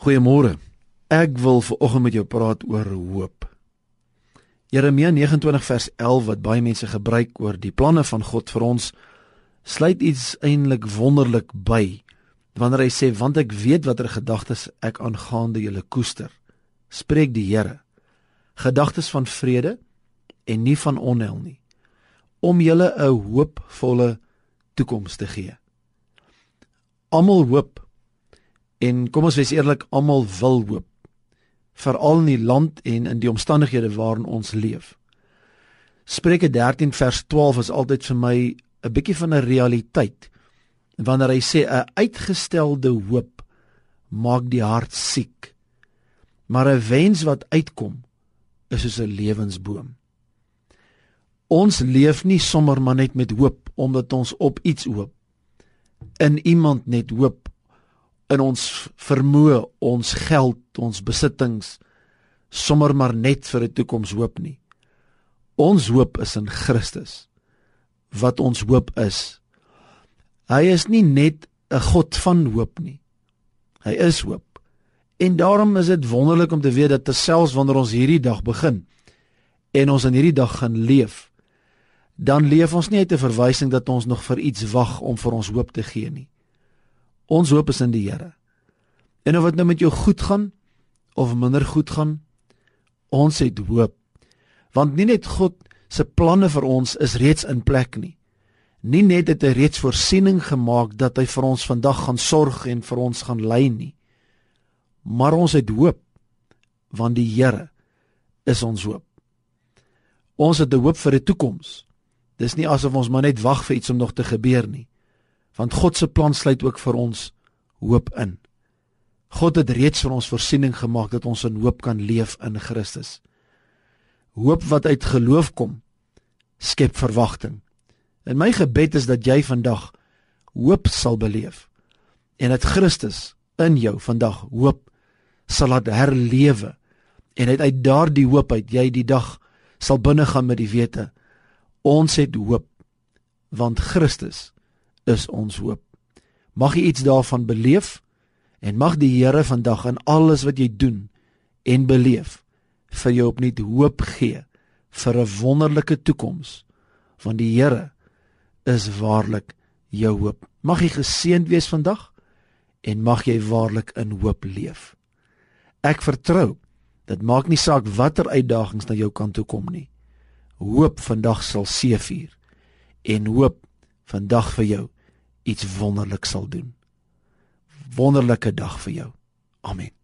Goeiemôre. Ek wil ver oggend met jou praat oor hoop. Jeremia 29 vers 11 wat baie mense gebruik oor die planne van God vir ons sluit iets eintlik wonderlik by wanneer hy sê want ek weet watter gedagtes ek aangaande julle koester spreek die Here gedagtes van vrede en nie van onheil nie om julle 'n hoopvolle toekoms te gee. Almal hoop en kom ons wees eerlik, almal wil hoop. Veral in die land en in die omstandighede waarin ons leef. Spreuke 13 vers 12 is altyd vir my 'n bietjie van 'n realiteit. Wanneer hy sê 'n uitgestelde hoop maak die hart siek. Maar 'n wens wat uitkom is soos 'n lewensboom. Ons leef nie sommer maar net met hoop omdat ons op iets hoop. In iemand net hoop in ons vermoë, ons geld, ons besittings sommer maar net vir 'n toekoms hoop nie. Ons hoop is in Christus. Wat ons hoop is. Hy is nie net 'n God van hoop nie. Hy is hoop. En daarom is dit wonderlik om te weet dat terselfs wanneer ons hierdie dag begin en ons in hierdie dag gaan leef, dan leef ons nie uit 'n verwysing dat ons nog vir iets wag om vir ons hoop te gee nie. Ons hoop is in die Here. En of dit nou met jou goed gaan of minder goed gaan, ons het hoop. Want nie net God se planne vir ons is reeds in plek nie. Nie net het hy reeds voorsiening gemaak dat hy vir ons vandag gaan sorg en vir ons gaan lei nie. Maar ons het hoop want die Here is ons hoop. Ons het 'n hoop vir 'n toekoms. Dis nie asof ons maar net wag vir iets om nog te gebeur nie. Want God se plan sluit ook vir ons hoop in. God het reeds vir ons voorsiening gemaak dat ons in hoop kan leef in Christus. Hoop wat uit geloof kom, skep verwagting. En my gebed is dat jy vandag hoop sal beleef en dat Christus in jou vandag hoop sal laat herlewe en uit daardie hoop uit jy die dag sal binnegaan met die wete Ons het hoop want Christus is ons hoop. Mag jy iets daarvan beleef en mag die Here vandag in alles wat jy doen en beleef vir jou opnuut hoop gee vir 'n wonderlike toekoms want die Here is waarlik jou hoop. Mag jy geseënd wees vandag en mag jy waarlik in hoop leef. Ek vertrou dit maak nie saak watter uitdagings na jou kant toe kom nie hoop vandag sal seëvier en hoop vandag vir jou iets wonderlik sal doen. Wonderlike dag vir jou. Amen.